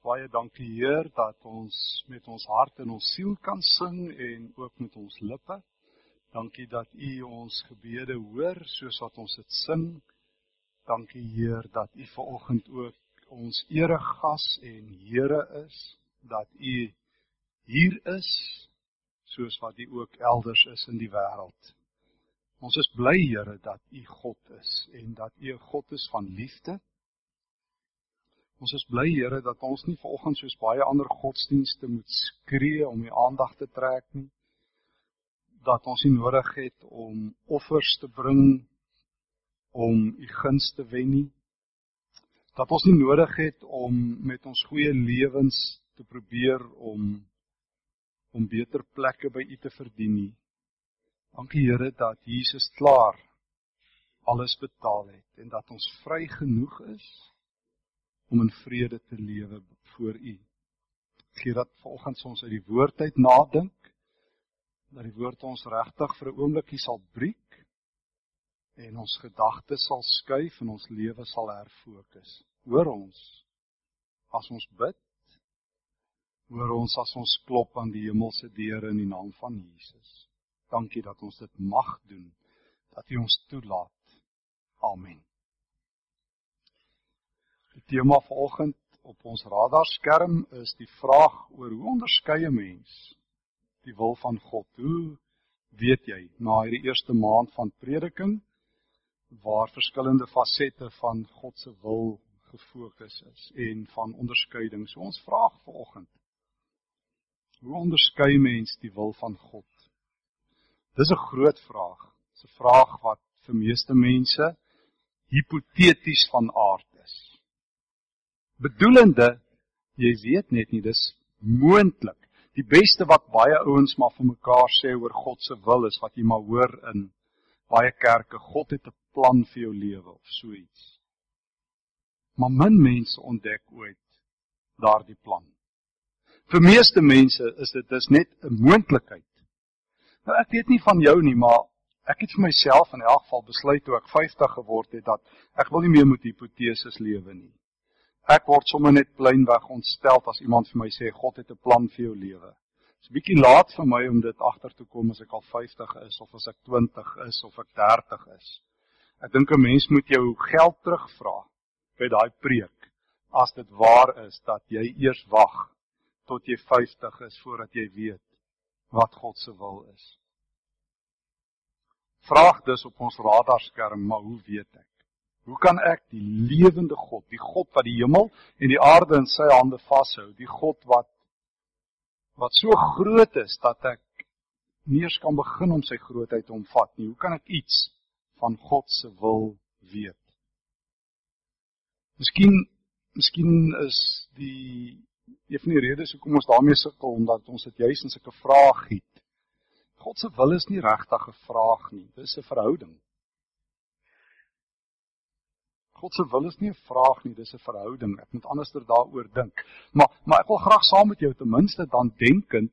Baie dankie Heer dat ons met ons hart en ons siel kan sing en ook met ons lippe. Dankie dat U ons gebede hoor soos wat ons dit sing. Dankie Heer dat U vanoggend ook ons eregas en Here is, dat U hier is soos wat U ook elders is in die wêreld. Ons is bly Here dat U God is en dat U 'n God is van liefde Ons is bly Here dat ons nie vanoggend soos baie ander godsdienste moet skree om die aandag te trek nie. Dat ons nie nodig het om offers te bring om u guns te wen nie. Dat ons nie nodig het om met ons goeie lewens te probeer om om beter plekke by u te verdien nie. Dankie Here dat Jesus klaar alles betaal het en dat ons vry genoeg is om in vrede te lewe voor U. Gee dat vanoggend ons uit die woord uit nadink dat die woord ons regtig vir 'n oombliekie sal breek en ons gedagtes sal skuif en ons lewe sal herfokus. Hoor ons as ons bid. Hoor ons as ons klop aan die hemelse deure in die naam van Jesus. Dankie dat ons dit mag doen. Dat U ons toelaat. Amen. Die tema vanoggend op ons radarskerm is die vraag oor hoe onderskei 'n mens die wil van God? Hoe weet jy na hierdie eerste maand van prediking waar verskillende fasette van God se wil gefokus is en van onderskeiding? So ons vraag vanoggend. Hoe onderskei mens die wil van God? Dis 'n groot vraag. Dis 'n vraag wat vir meeste mense hipoteties van aard bedoelende jy weet net nie dis moontlik. Die beste wat baie ouens maar vir mekaar sê oor God se wil is wat jy maar hoor in baie kerke, God het 'n plan vir jou lewe of so iets. Maar min mense ontdek ooit daardie plan. Vir meeste mense is dit dis net 'n moontlikheid. Nou ek weet nie van jou nie, maar ek het vir myself in elk geval besluit toe ek 50 geword het dat ek wil nie meer met hipoteses lewe nie. Ek word sommer net pleinweg ontstel as iemand vir my sê God het 'n plan vir jou lewe. Dit is 'n bietjie laat vir my om dit agter te kom as ek al 50 is of as ek 20 is of ek 30 is. Ek dink 'n mens moet jou geld terugvra by daai preek as dit waar is dat jy eers wag tot jy 50 is voordat jy weet wat God se wil is. Vraag dus op ons radarskerm, maar hoe weet ek? Hoe kan ek die lewende God, die God wat die hemel en die aarde in sy hande vashou, die God wat wat so groot is dat ek nie eens kan begin om sy grootheid te omvat nie. Hoe kan ek iets van God se wil weet? Miskien miskien is die een van die redes hoekom ons daarmee sukkel omdat ons dit juis in sulke vrae giet. God se wil is nie regtig 'n vraag nie, dis 'n verhouding. God se wil is nie 'n vraag nie, dis 'n verhouding. Ek moet anderster daaroor dink. Maar maar ek wil graag saam met jou ten minste dan denkend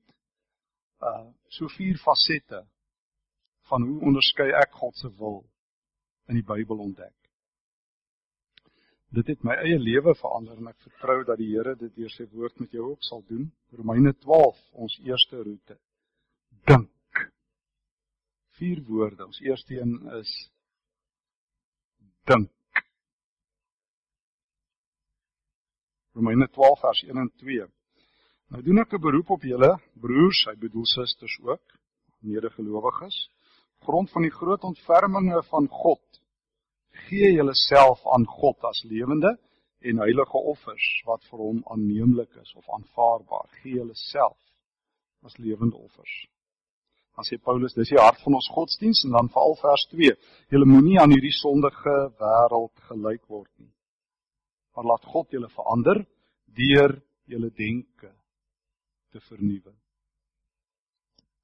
uh so vier fasette van hoe onderskei ek God se wil in die Bybel ontdek. Dit het my eie lewe verander en ek vertrou dat die Here dit deur sy woord met jou ook sal doen. Romeine 12, ons eerste roete. Dink. Vier woorde. Ons eerste een is dink. Romeine 12 vers 1 en 2. Nou doen ek 'n beroep op julle broers, hy bedoel susters ook, medegelowiges, grond van die groot ontferminge van God. Gee julleself aan God as lewende en heilige offers wat vir hom aanneemlik is of aanvaarbaar. Gee julleself as lewende offers. Dan sê Paulus, dis die hart van ons godsdiens en dan veral vers 2. Julle moenie aan hierdie sondige wêreld gelyk word nie maar laat God julle verander deur julle denke te vernuwe.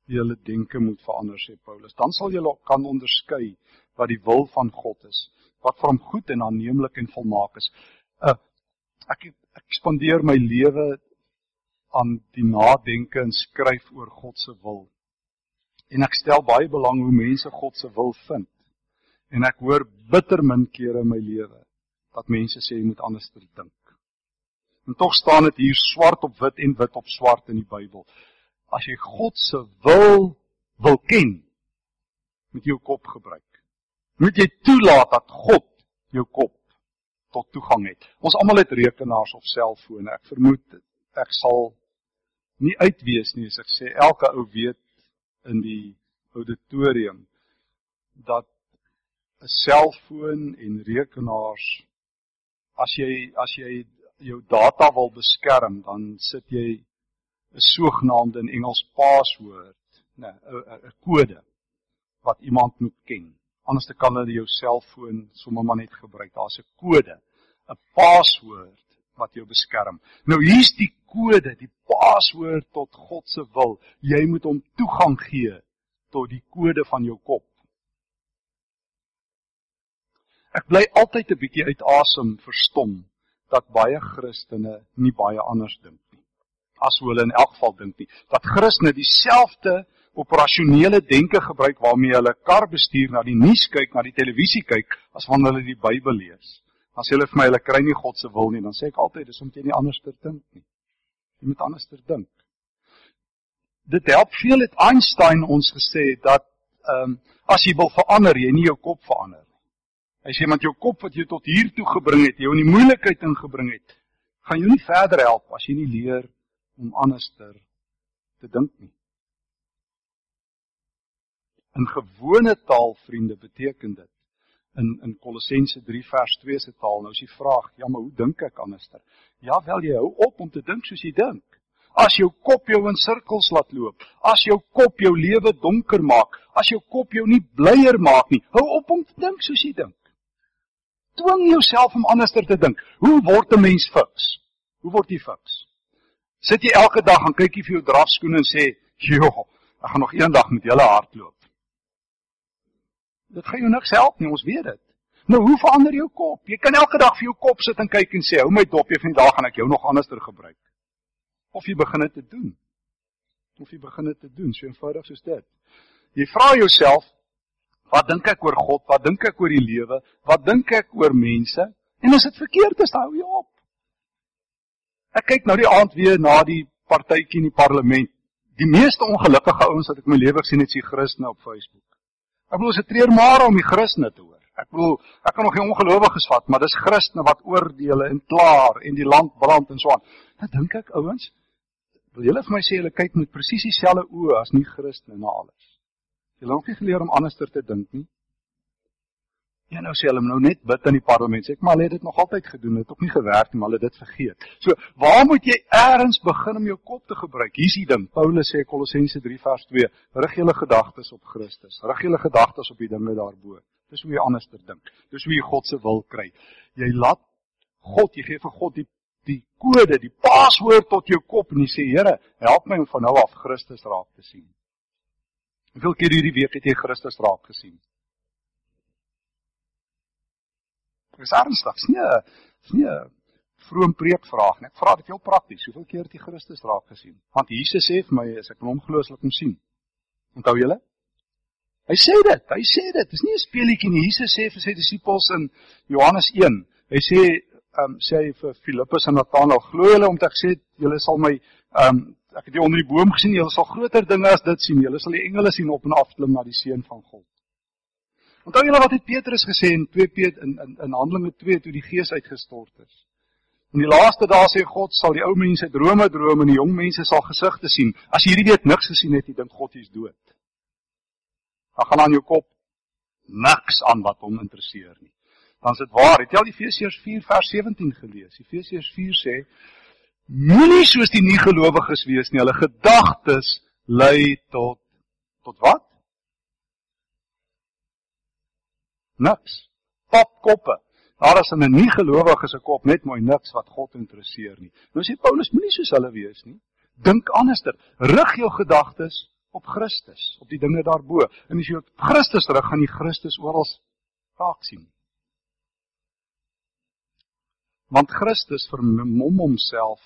Julle denke moet verander sê Paulus. Dan sal julle kan onderskei wat die wil van God is, wat vir hom goed en aanneemlik en volmaak is. Uh, ek ek spandeer my lewe aan die nadenke en skryf oor God se wil. En ek stel baie belang hoe mense God se wil vind. En ek hoor bitter min kere in my lewe dat mense sê jy moet anders dink. En tog staan dit hier swart op wit en wit op swart in die Bybel. As jy God se wil wil ken, moet jy jou kop gebruik. Moet jy toelaat dat God jou kop tot toegang het. Ons almal het rekenaars of selfone. Ek vermoed ek sal nie uitwees nie as ek sê elke ou weet in die auditorium dat 'n selfoon en rekenaars as jy as jy jou data wil beskerm dan sit jy 'n sogenaamde in Engels paswoord, nee, 'n 'n kode wat iemand moet ken. Anders kan hulle jou selfoon sommer maar net gebruik. Daar's 'n kode, 'n paswoord wat jou beskerm. Nou hier's die kode, die paswoord tot God se wil. Jy moet hom toegang gee tot die kode van jou kop. Ek bly altyd 'n bietjie uit asem verstom dat baie Christene nie baie anders dink nie. As hulle in elk geval dink nie dat Christene dieselfde operasionele denke gebruik waarmee hulle kar bestuur, na die nuus kyk, na die televisie kyk as wanneer hulle die Bybel lees. As hulle vir my hulle kry nie God se wil nie, dan sê ek altyd dis omdat jy nie anders te dink nie. Jy moet anders te dink. Dit help veel het Einstein ons gesê dat ehm um, as jy wil verander, jy nie jou kop verander. Hy sê want jou kop wat jou tot hier toe gebring het, jou in die moeilikheid ingebring het, gaan jou nie verder help as jy nie leer om anders te dink nie. In gewone taal, vriende, beteken dit in in Kolossense 3 vers 2 se taal. Nou is die vraag, ja, maar hoe dink ek anderster? Ja, wel jy hou op om te dink soos jy dink. As jou kop jou in sirkels laat loop, as jou kop jou lewe donker maak, as jou kop jou nie blyer maak nie, hou op om te dink soos jy dink. Dwing jouself om anderster te dink. Hoe word 'n mens fiks? Hoe word jy fiks? Sit jy elke dag en kyk jy vir jou drafskoene en sê, "Jo, ek gaan nog eendag met julle hardloop." Dit gaan jou niks help nie, ons weet dit. Nou hoe verander jou kop? Jy kan elke dag vir jou kop sit en kyk en sê, "Hou my dop, jy vandag gaan ek jou nog anderster gebruik." Of jy begin dit te doen. Of jy begin dit te doen, so eenvoudig soos dit. Jy vra jouself, wat dink ek oor God? Wat dink ek oor die lewe? Wat dink ek oor mense? En as dit verkeerd is, hou jy op. Ek kyk nou die aand weer na die partytjie in die parlement. Die meeste ongelukkige ouens wat ek in my lewe gesien het, is die Christene op Facebook. Ek bedoel, dit treur maar om die Christene te hoor. Ek bedoel, ek kan nog nie ongelowiges vat, maar dis Christene wat oordeele en klaar en die land brand en so aan. Dan dink ek, ouens, wil julle vir my sê julle kyk met presies dieselfde oë as nie Christene na alles. Het nog nie geleer om anderster te dink nie. Ja nou sê hulle nou net bid in die parlement. Sê ek maar hulle het dit nog altyd gedoen. Dit het ook nie gewerk nie, maar hulle het dit vergeet. So, waar moet jy eers begin om jou kop te gebruik? Hier's die ding. Paulus sê Kolossense 3 vers 2: Rig julle gedagtes op Christus. Rig julle gedagtes op die dinge daarbo. Dis hoe jy anders te dink. Dis hoe jy God se wil kry. Jy laat God, jy gee vir God die die kode, die paswoord tot jou kop en jy sê Here, help my om van nou af Christus raak te sien. Hoeveel keer hierdie week het jy Christus raak gesien? Dis ernstig. Dis nie 'n dis nie 'n vroom preekvraag nie. Ek vra dit heel prakties. Hoeveel keer het jy Christus raak gesien? Want Jesus sê vir my as ek hom glo, sal ek hom sien. Onthou julle? Hy sê dit. Hy sê dit. Dis nie 'n speelietjie nie. Jesus sê vir sy disippels in Johannes 1. Hy sê ehm um, sê hy vir Filippus en Nathanael, glo julle omdat ek sê julle sal my ehm um, ek het jou onder die boom gesien, julle sal groter dinge as dit sien. Julle sal die engele sien op en af klim na die seun van God. Onthou julle wat het Petrus gesê in 2 Pet in in in Handelinge 2 toe die Gees uitgestort is. In die laaste dae sê God sal die ou mense drome droom en die jong mense sal gesigte sien. As jy hierdie week niks gesien het, jy dink God is dood. Dan gaan aan jou kop niks aan wat hom interesseer nie. Dan is dit waar. Het jy al Efesiërs 4 vers 17 gelees? Efesiërs 4 sê moenie soos die nie gelowiges wees nie. Hulle gedagtes lei tot tot wat? Niks. Papkoppe. Daar is in 'n nie gelowige se kop net mooi niks wat God interesseer nie. Nou sê Paulus, moenie soos hulle wees nie. Dink anderster. Rig jou gedagtes op Christus, op die dinge daarbo. En as jy op Christus rig, gaan jy Christus oral raak sien. Want Christus vermom homself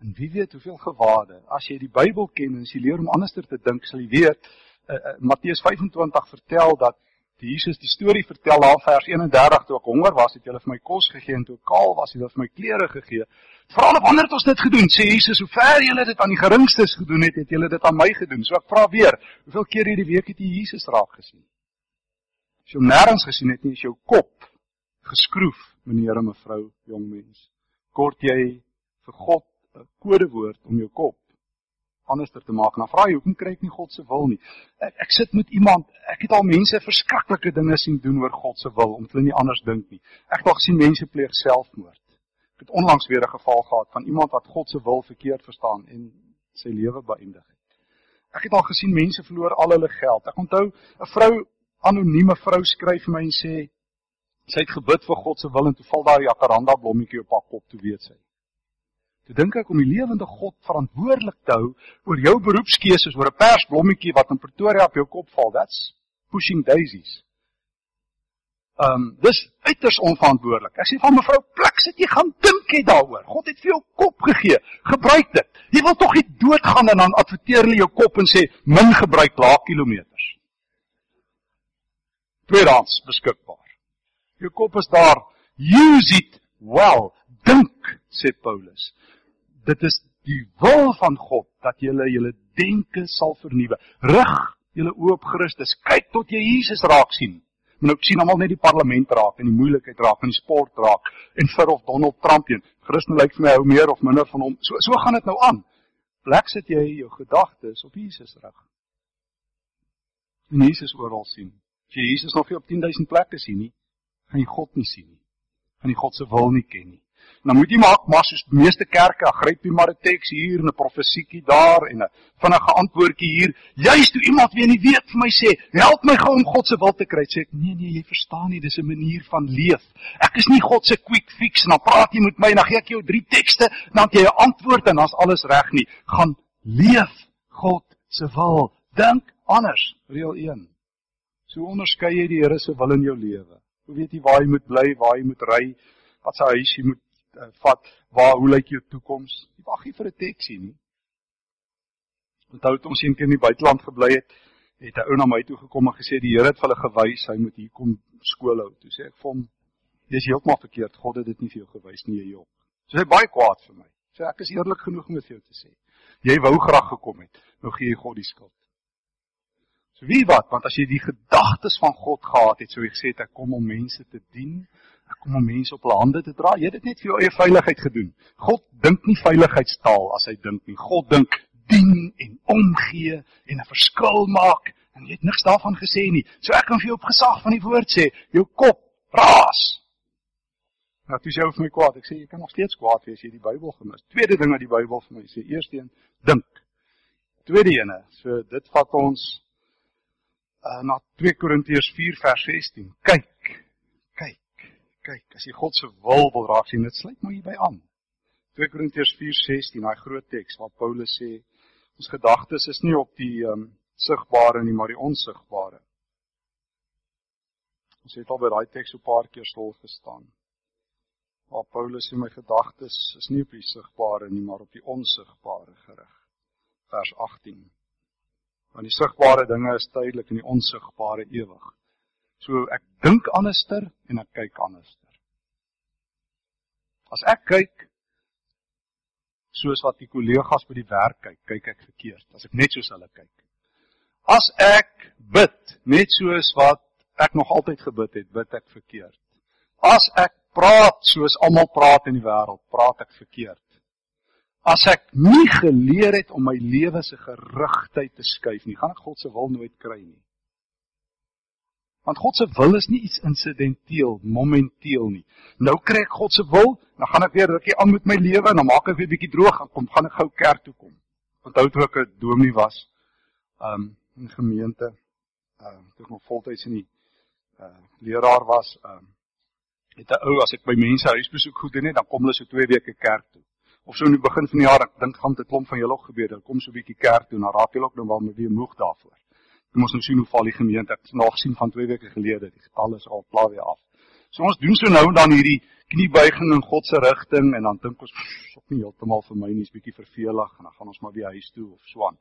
en wie weet hoeveel gewade. As jy die Bybel ken en as jy leer om anderster te dink, sal jy weet uh, uh, Matteus 25 vertel dat Die Jesus die storie vertel daar vers 31 toe ek honger was, het julle vir my kos gegee en toe ek kaal was, het julle vir my klere gegee. Vra hulle wanneer het ons dit gedoen? Sê Jesus, hoe ver julle dit aan die geringstes gedoen het, het julle dit aan my gedoen. So ek vra weer, hoeveel keer hierdie week het jy Jesus raak gesien? As jy hom nêrens gesien het nie, is jou kop geskroef, meneer en mevrou, jong mens. Kort jy vir God 'n kodewoord om jou kop anderster te maak. Dan vra jy, hoekom kry ek nie God se wil nie? Ek, ek sit met iemand, ek het al mense verskriklike dinge sien doen oor God se wil omdat hulle nie anders dink nie. Ek het al gesien mense pleeg selfmoord. Ek het onlangs weer 'n geval gehad van iemand wat God se wil verkeerd verstaan en sy lewe beëindig het. Ek het al gesien mense verloor al hulle geld. Ek onthou 'n vrou, anonieme vrou skryf vir my en sê sy het gebid vir God se wil en toe val daar 'n jacaranda blommetjie op haar kop, toe weet sy. Toe dink ek om die lewende God verantwoordelik te hou oor jou beroepskeuses, oor 'n persblommetjie wat in Pretoria op jou kop val. That's pushing daisies. Ehm um, dis uiters onverantwoordelik. Ek sê van mevrou Pluk, sit jy gaan dink jy daaroor. God het vir jou kop gegee. Gebruik dit. Jy wil tog nie doodgaan en dan adverteer hulle jou kop en sê min gebruik laag kilometers. Tweedens beskikbaar. Jou kop is daar. Use it well. Dink, sê Paulus dit is die wil van God dat julle julle denke sal vernuwe. Rig julle oë op Christus. Kyk tot jy Jesus raak sien. Men ook sien almal net die parlement raak en die moeilikheid raak en die sport raak en vir of Donald Trump een. Christen lyk vir my hou meer of minder van hom. So so gaan dit nou aan. Plek sit jy jou gedagtes op Jesus rig. En Jesus oral sien. As jy Jesus nog nie op 10000 plekke sien nie, gaan jy God nie sien nie. Gaan jy God se wil nie ken nie. Nou moet jy maak maar soos die meeste kerke, gryp jy maar 'n teks hier en 'n profesiekie daar en 'n vinnige antwoordjie hier. Juist toe iemand weer nie weet vir my sê, "Help my gou om God se wil te kry." Sê ek, "Nee nee, jy verstaan nie, dis 'n manier van leef. Ek is nie God se quick fix en dan praat jy met my en dan gee ek jou drie tekste, dan jy 'n antwoord en dan's alles reg nie. Gaan leef God se wil. Dink anders. Reël 1. So onderskei jy die Here se wil in jou lewe. Weet jy waar jy moet bly, waar jy moet ry, wat se huis jy moet uh, vat, waar hoe lyk jou toekoms? Jy wag nie vir 'n teksie nie. Onthou toe ons een keer in die buiteland gebly het, het 'n ou na my toe gekom en gesê die Here het vir hulle gewys hy moet hier kom skool hou. Toe sê ek vir hom, dis heeltemal verkeerd. God het dit nie vir jou gewys nie, jy jok. So hy baie kwaad vir my. Sê ek is eerlik genoeg om dit vir jou te sê. Jy wou graag gekom het. Nou gee jy God die skuld. So wie wat, want as jy die gedagtes van God gehad het, sou jy gesê het ek kom om mense te dien Ek kom om mense op hulle hande te dra. Jy het dit net vir jou eie veiligheid gedoen. God dink nie veiligheidstaal as hy dink nie. God dink dien en omgee en 'n verskil maak en jy het niks daarvan gesê nie. So ek kan vir jou op gesag van die woord sê, jou kop raas. Nou dis jou vir my kwaad. Ek sê jy kan nog steeds kwaad wees as jy die Bybel gemis. Tweede ding wat die Bybel vir my sê, eersteen, dink. Tweede ene, so dit vat ons uh, na 2 Korintiërs 4 vers 16. Kyk kyk, as jy God se wil wil raak sien, dit sluit maar hierby aan. 2 Korintiërs 4:16, daai groot teks waar Paulus sê ons gedagtes is nie op die um, sigbare nie, maar die onsigbare. Ons het al by daai teks so 'n paar keer stil gestaan. Waar Paulus sê my gedagtes is nie op die sigbare nie, maar op die onsigbare gerig. Vers 18. Want die sigbare dinge is tydelik en die onsigbare ewig. So ek dink anderster en ek kyk anderster. As ek kyk soos wat die kollegas by die werk kyk, kyk ek verkeerd. As ek net soos hulle kyk. As ek bid net soos wat ek nog altyd gebid het, bid ek verkeerd. As ek praat soos almal praat in die wêreld, praat ek verkeerd. As ek nie geleer het om my lewe se gerigtheid te skuif nie, gaan ek God se wil nooit kry nie. Want God se wil is nie iets insidenteel, momenteel nie. Nou kry ek God se wil, dan gaan ek weer rukkie aan met my lewe en dan maak ek weer bietjie droog en kom gaan ek gou kerk toe kom. Onthou toe ek 'n dominee was, um in gemeente, um toe ek nog voltyds in die uh leraar was, um het 'n ou as ek by mense huisbesoek goed doen het, dan kom hulle so 2 weke kerk toe. Of so in die begin van die jaar, ek dink gaan dit klomp van julle ook gebeur, dan kom so 'n bietjie kerk toe, dan raak julle ook nou wel weer moeg daarvoor. Kom ons nou sien hoe val die gemeente. Ek het nog gesien van 2 weke gelede, die getal is al klaar weer af. So ons doen so nou dan hierdie kniebuiging in God se rigting en dan dink ons, "Sop nie heeltemal vir my nie, is bietjie vervelig en dan gaan ons maar weer huis toe of so aan."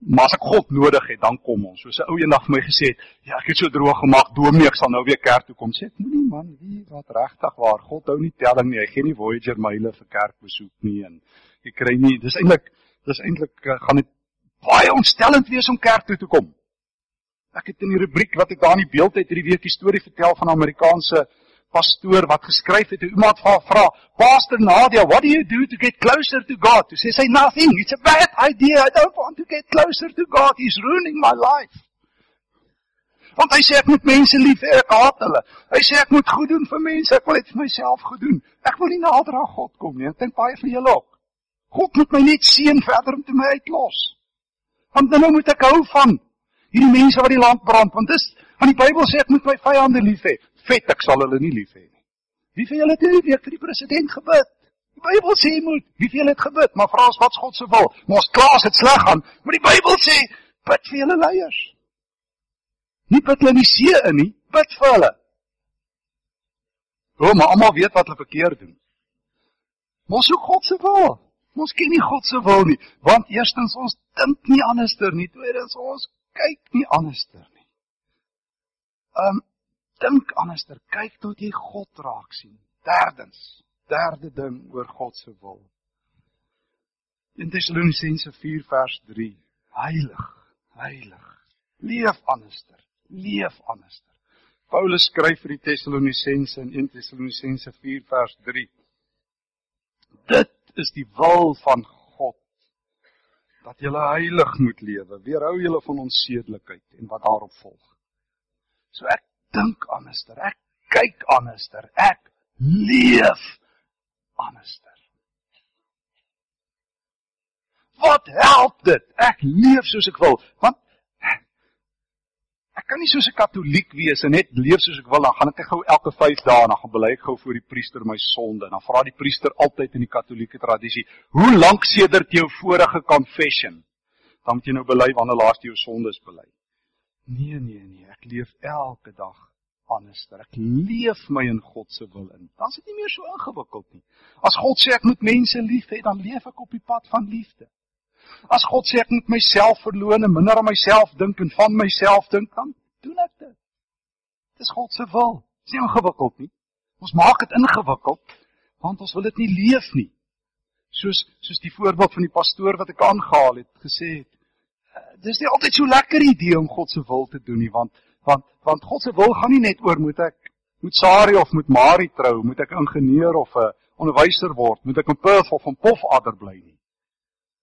Maar as ek God nodig het, dan kom ons. Soos 'n ou eendag vir my gesê het, ja, ek het so droog gemaak, dominee, ek sal nou weer kerk toe kom. Sê ek, moenie man, wie wat regtig waar, God hou nie telling nie. Hy gee nie Voyager myle vir kerkbesoek nie en jy kry nie. Dis eintlik dis eintlik uh, gaan dit baie ontstellend wees om kerk toe te kom. Ek het in die rubriek wat ek daar in die beeld het hierdie week die storie vertel van 'n Amerikaanse pastoor wat geskryf het, iemand vra, "Pastor Nadia, what do you do to get closer to God?" Toe sê sy, "Nothing. It's a bad idea. I don't want to get closer to God. He's ruining my life." Want hy sê ek moet mense lief ek haat hulle. Hy sê ek moet goed doen vir mense, ek wil net vir myself goed doen. Ek wil nie nader aan God kom nie. Ek dink baie van julle ook. God moet my net seën verder om te my uitlos. Want nou moet ek hou van hierdie mense wat die land brand, want dis want die Bybel sê ek moet my vyande lief hê vet ek sal hulle nie lief hê nie. Wie van julle het hierdie week vir die president gebid? Die Bybel sê jy moet. Wie van julle het gebid? Maar vra ons wat's God se wil? Maar ons klaas het sleg gaan, maar die Bybel sê bid vir julle leiers. Nie bid hulle in die see in nie, bid vir hulle. O, maar almal weet wat hulle verkeerd doen. Ons soek God se wil. Ons ken nie God se wil nie, want eerstens ons dink nie anderster nie, tweedens ons kyk nie anderster nie. Ehm um, dink anderster, kyk tot jy God raak sien. Derdens, derde ding oor God se wil. In Tessalonisense 4 vers 3, heilig, heilig. Leef anderster, leef anderster. Paulus skryf vir die Tessalonisense in 1 Tessalonisense 4 vers 3. Dit is die wil van God dat jy heilig moet lewe. Weerhou julle van onsedelikheid en wat daarop volg. So ek dink anderster. Ek kyk anderster. Ek leef anderster. Wat help dit? Ek leef soos ek wil. Want ek kan nie soos 'n katoliek wees en net leef soos ek wil. Dan gaan ek gou elke 5 dae en dan gaan bely ek gou voor die priester my sonde. En dan vra die priester altyd in die katolieke tradisie, "Hoe lank sedert jou vorige confession?" Dan moet jy nou bely wanneer laas jy jou sondes bely. Nee, nee, nee, ek leef elke dag anders. Ek leef my in God se wil in. Dan is dit nie meer so ingewikkeld nie. As God sê ek moet mense lief hê, dan leef ek op die pad van liefde. As God sê ek moet myself verloon en minder aan myself dink en van myself dink, dan doen ek dit. Dis God se wil. Dis nie ingewikkeld nie. Ons maak dit ingewikkeld want ons wil dit nie leef nie. Soos soos die voorbeeld van die pastoor wat ek aangehaal het gesê het dis nie altyd so lekker idee om God se wil te doen nie, want want want God se wil gaan nie net oor moet ek moet Sari of moet Mari trou, moet ek ingenieur of 'n onderwyser word, moet ek in Perth of in Pofadder bly nie.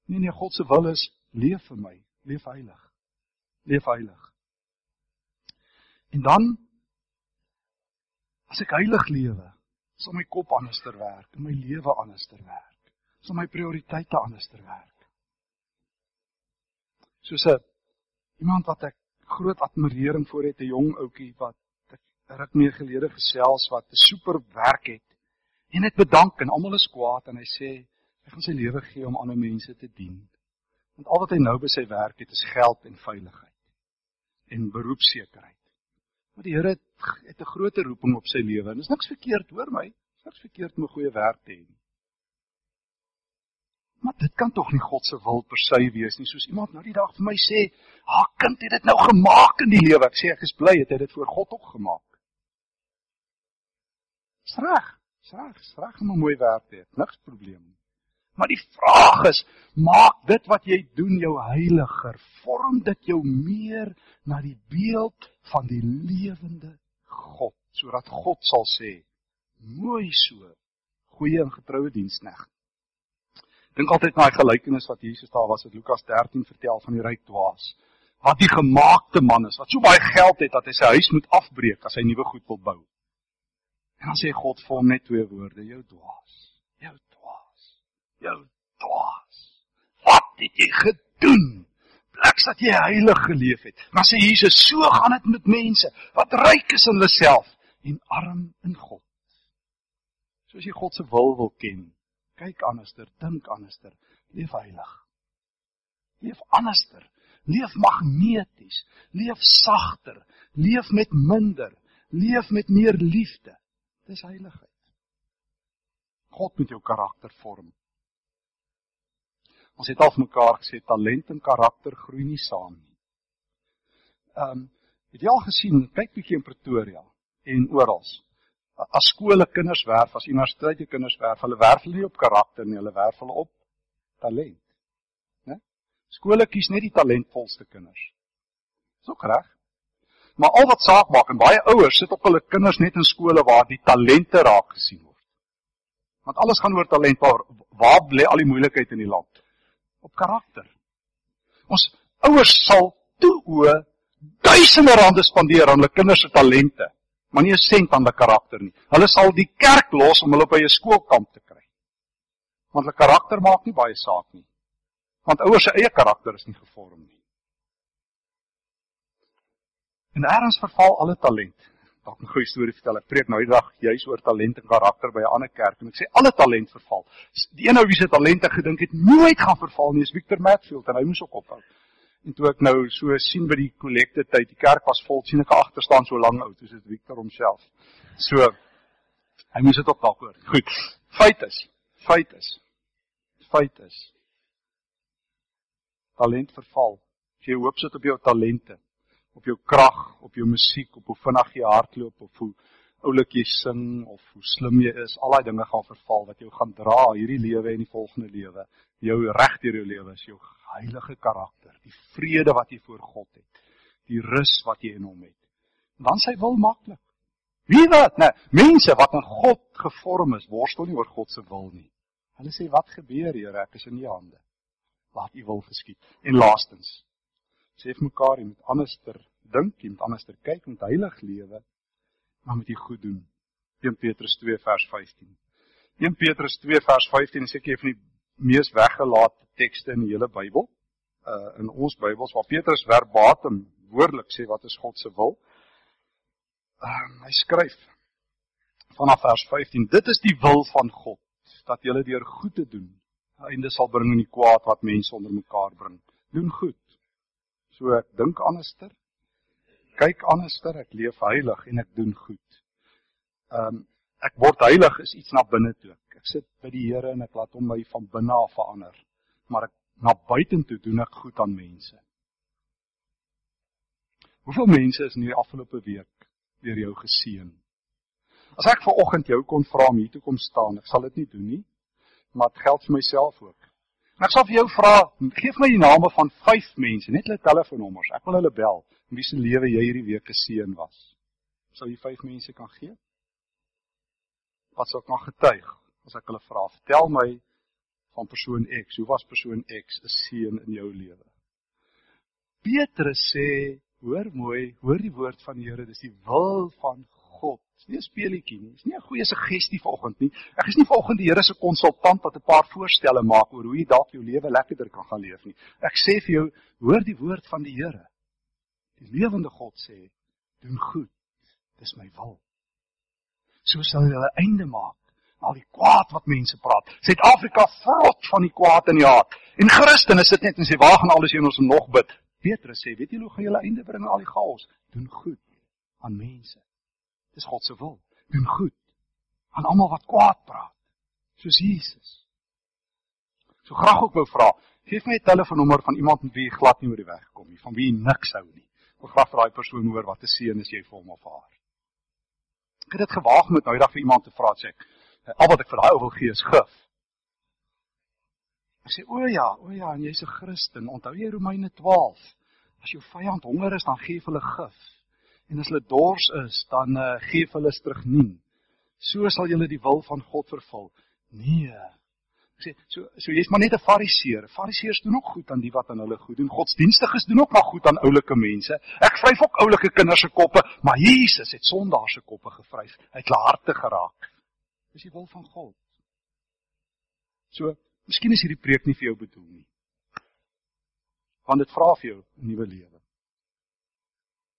Nee nee, God se wil is leef vir my, leef heilig. Leef heilig. En dan as ek heilig lewe, sal my kop anderster werk, my lewe anderster werk, sal my prioriteite anderster werk soos 'n iemand wat ek groot admirering vir het, 'n jong ouetjie wat ek ruk mee gelede gesels wat 'n super werk het. En net bedank en almal is kwaad en hy sê hy gaan sy lewe gee om ander mense te dien. Want al wat hy nou by sy werk het is geld en veiligheid en beroepsekerheid. Maar die Here het, het 'n groot roeping op sy lewe en dis niks verkeerd hoor my. Niks verkeerd om 'n goeie werk te hê nie. Maar dit kan tog nie God se wil per se wees nie. Soos iemand nou die dag vir my sê, "Ha, kind, het dit nou gemaak in die lewe." Ek sê ek is bly het hy dit voor God ook gemaak. Sreg, sreg, sreg om 'n mooi werk te hê. Niks probleem nie. Maar die vraag is, maak dit wat jy doen jou heiliger? Vorm dit jou meer na die beeld van die lewende God, sodat God sal sê, "Mooi so, goeie en getroue diensknegt." Dink altyd na die gelykenis wat Jesus daar was, wat Lukas 13 vertel van die ryk dwaas. Wat die gemaakte man is, wat so baie geld het dat hy sy huis moet afbreek as hy nuwe goed wil bou. En dan sê God vir hom net twee woorde: jou dwaas. Jou dwaas. Jou dwaas. Wat het jy gedoen? Pleks dat jy heilig geleef het. Maar sê Jesus, so gaan dit met mense wat ryk is in hulle self en arm in God. Soos jy God se wil wil ken, kyk anderster, dink anderster, leef heilig. Leef anderster, leef magneties, leef sagter, leef met minder, leef met meer liefde. Dis heiligheid. God moet jou karakter vorm. Ons het al mekaar gesê talent en karakter groei nie saam nie. Ehm um, het jy al gesien kyk bietjie in Pretoria en oral. As skole kinders werf, as universiteite kinders werf, hulle werf hulle nie op karakter nie, hulle werf hulle op talent. Né? Skole kies net die talentvolste kinders. Dis ook reg. Maar al wat saak maak en baie ouers sit op hulle kinders net in skole waar die talente raak gesien word. Want alles gaan oor talent, waar waar lê al die moeilikheid in die land? Op karakter. Ons ouers sal toe o duisende rande spandeer aan hulle kinders se talente, maar nie 'n sent aan hulle karakter nie. Hulle sal die kerk los om hulle by 'n skoolkamp te kry. Want hulle karakter maak nie baie saak nie. Want ouers se eie karakter is nie gevorm nie. En eers verval alle talent. Dalk 'n goeie storie vertel. Ek preek nou die dag juis oor talent en karakter by 'n ander kerk en ek sê alle talent verval. Die een ou wie se talente gedink het nooit gaan verval nie is Victor Matfield en hy moes ook ophou. En toe ek nou so sien by die kollekte tyd, die kerk was vol, sien ek agter staan so lank oud, dis dit Victor homself. So hy moes dit op dalk hoor. Goed. Feit is, feit is. Feit is. Talent verval. As jy hoop sit op jou talente, op jou krag, op jou musiek, op hoe vinnig jy hardloop of hoe oulik jy sing of hoe slim jy is, al daai dinge gaan verval wat jou gaan dra hierdie lewe en die volgende lewe. Jou reg deur jou lewe is jou heilige karakter, die vrede wat jy voor God het, die rus wat jy in hom het. Dan sy wil maklik. Wie weet, nee, mense wat in God gevorm is, worstel nie oor God se wil nie. Hulle sê wat gebeur, Here, ek is in U hande. Laat U wil geskied. En laastens, sê vir mekaar, jy moet anderster dink, jy moet anderster kyk, moet heilig lewe, maar moet jy goed doen. 1 Petrus 2 vers 15. 1 Petrus 2 vers 15 is seker een van die mees weggelate tekste in die hele Bybel. Uh in ons Bybels waar Petrus verbatim woordelik sê wat is God se wil. Uh, hy skryf vanaf vers 15: Dit is die wil van God dat julle deur goed te doen einde sal bring in die kwaad wat mense onder mekaar bring. Doen goed. So ek dink anderster. Kyk anderster, ek leef heilig en ek doen goed. Ehm um, ek word heilig is iets na binne toe. Ek sit by die Here en ek laat hom my van binne af verander. Maar ek na buitentoe doen ek goed aan mense. Hoeveel mense is in die afgelope week deur jou geseën? As ek ver oggend jou kon vra om hier toe kom staan, ek sal dit nie doen nie, maar dit geld vir myself ook. En ek sal vir jou vra, gee vir my die name van 5 mense, net hulle telefoonnommers. Ek wil hulle bel, in wie se lewe jy hierdie week geseën was. Sal jy 5 mense kan gee? Wat sou ek nog getuig as ek hulle vra? Vertel my van persoon X. Hoe was persoon X 'n seën in jou lewe? Petrus sê, hoor mooi, hoor die woord van die Here, dis die wil van God. Dis nie 'n speelietjie nie. Dis nie 'n goeie suggestie vanoggend nie. Ek is nie vanoggend die Here se konsultant wat 'n paar voorstelle maak oor hoe jy dalk jou lewe lekkerder kan gaan leef nie. Ek sê vir jou, hoor die woord van die Here. Die lewende God sê, doen goed. Dis my wil. So sal jy 'n einde maak al die kwaad wat mense praat. Suid-Afrika vrot van die kwaad in die hart. En Christene sit net en sê, "Waar gaan alles heen ons nog bid?" Petrus sê, "Weet jy hoe gaan 'n einde bring aan al die chaos? Doen goed aan mense." Dis God se wil. Doen goed aan almal wat kwaad praat, soos Jesus. So graag ook wou vra, gee my 'n telefoonnommer van iemand met wie jy glad nie oor die weg gekom nie, van wie jy niks hou nie. Ek graag vir daai persoon hoor wat 'n seën is jy vir hom of haar. Ek het dit gewaag met nou eendag vir iemand te vra sê ek, al wat ek vir daai ou wil gee is gif. Ek sê o ja, o ja, en jy's 'n Christen, onthou jy Romeine 12? As jou vyand honger is, dan gee jy hulle gif. En as hulle dors is, dan uh, gee jy hulle strygnien. So sal julle die wil van God vervul. Nee. Ek sê so so jy's maar net 'n fariseer. Fariseërs doen ook goed aan die wat aan hulle goed doen. Godsdienstiges doen ook maar goed aan oulike mense. Ek vryf ook oulike kinders se koppe, maar Jesus het sondaars se koppe gevryf. Hy het hulle harte geraak. Dis die wil van God. So, miskien is hierdie preek nie vir jou bedoel nie. Want dit vra vir jou 'n nuwe lewe.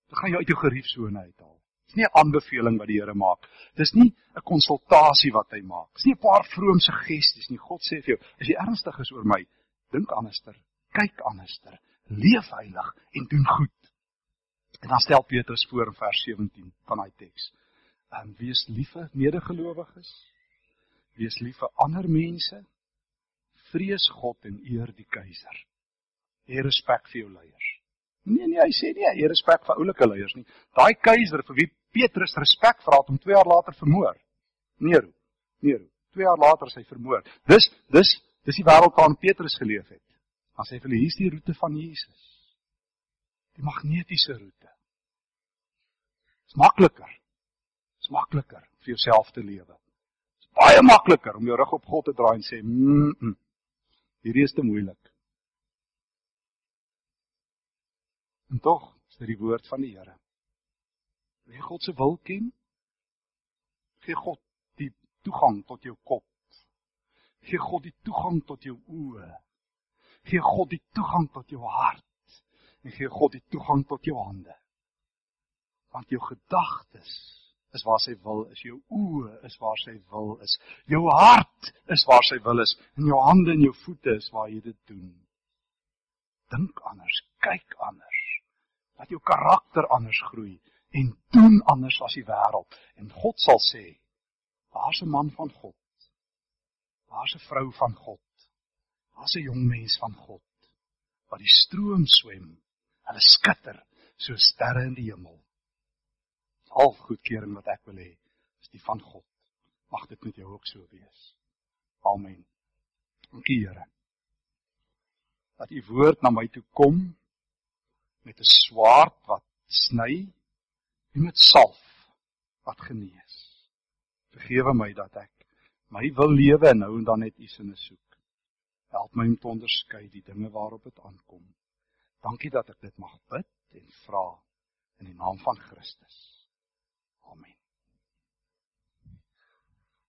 Dit gaan jou uit jou geriefsone uithaal. Dis nie 'n aanbeveling wat die Here maak. Dis nie 'n konsultasie wat hy maak. Dis nie 'n paar vrome suggesties nie. God sê vir jou, as jy ernstig is oor my, dink anderster, kyk anderster, leef heilig en doen goed. En dan stel Petrus voor in vers 17 van daai teks en wees lief vir medegelowiges. Wees lief vir ander mense. vrees God en eer die keiser. Hê respek vir jou leiers. Nee nee, hy sê nie hê respek vir oulike leiers nie. Daai keiser vir wie Petrus respek vra het om 2 jaar later vermoor. Nero. Nero. 2 jaar later is hy vermoor. Dis dis dis die wêreld waarin Petrus geleef het. Dan sê hy vir hulle hier's die roete van Jesus. Die magnetiese roete. Dis makliker. Dis makliker vir jouself te lewe. Dis baie makliker om jou rug op God te draai en sê, "Mm, -mm hierdie is te moeilik." En tog is dit die woord van die Here. Wil jy God se wil ken? Gee God die toegang tot jou kop. Gee God die toegang tot jou oë. Gee God die toegang tot jou hart. En gee God die toegang tot jou hande. Want jou gedagtes is waar sy wil is. Jou oë is waar sy wil is. Jou hart is waar sy wil is. En jou hande en jou voete is waar jy dit doen. Dink anders, kyk anders. Laat jou karakter anders groei en doen anders as die wêreld. En God sal sê: "Daar's 'n man van God. Daar's 'n vrou van God. Daar's 'n jong mens van God wat die stroom swem. Hulle skitter so sterre in die hemel." Al goedkeuring wat ek wil hê is die van God. Mag dit met jou ook so wees. Amen. Dankie Here. Dat u woord na my toe kom met 'n swaard wat sny en met salf wat genees. Vergewe my dat ek my wil lewe en nou en dan net u sinne soek. Help my om te onderskei die dinge waarop dit aankom. Dankie dat ek dit mag bid en vra in die naam van Christus. Amen.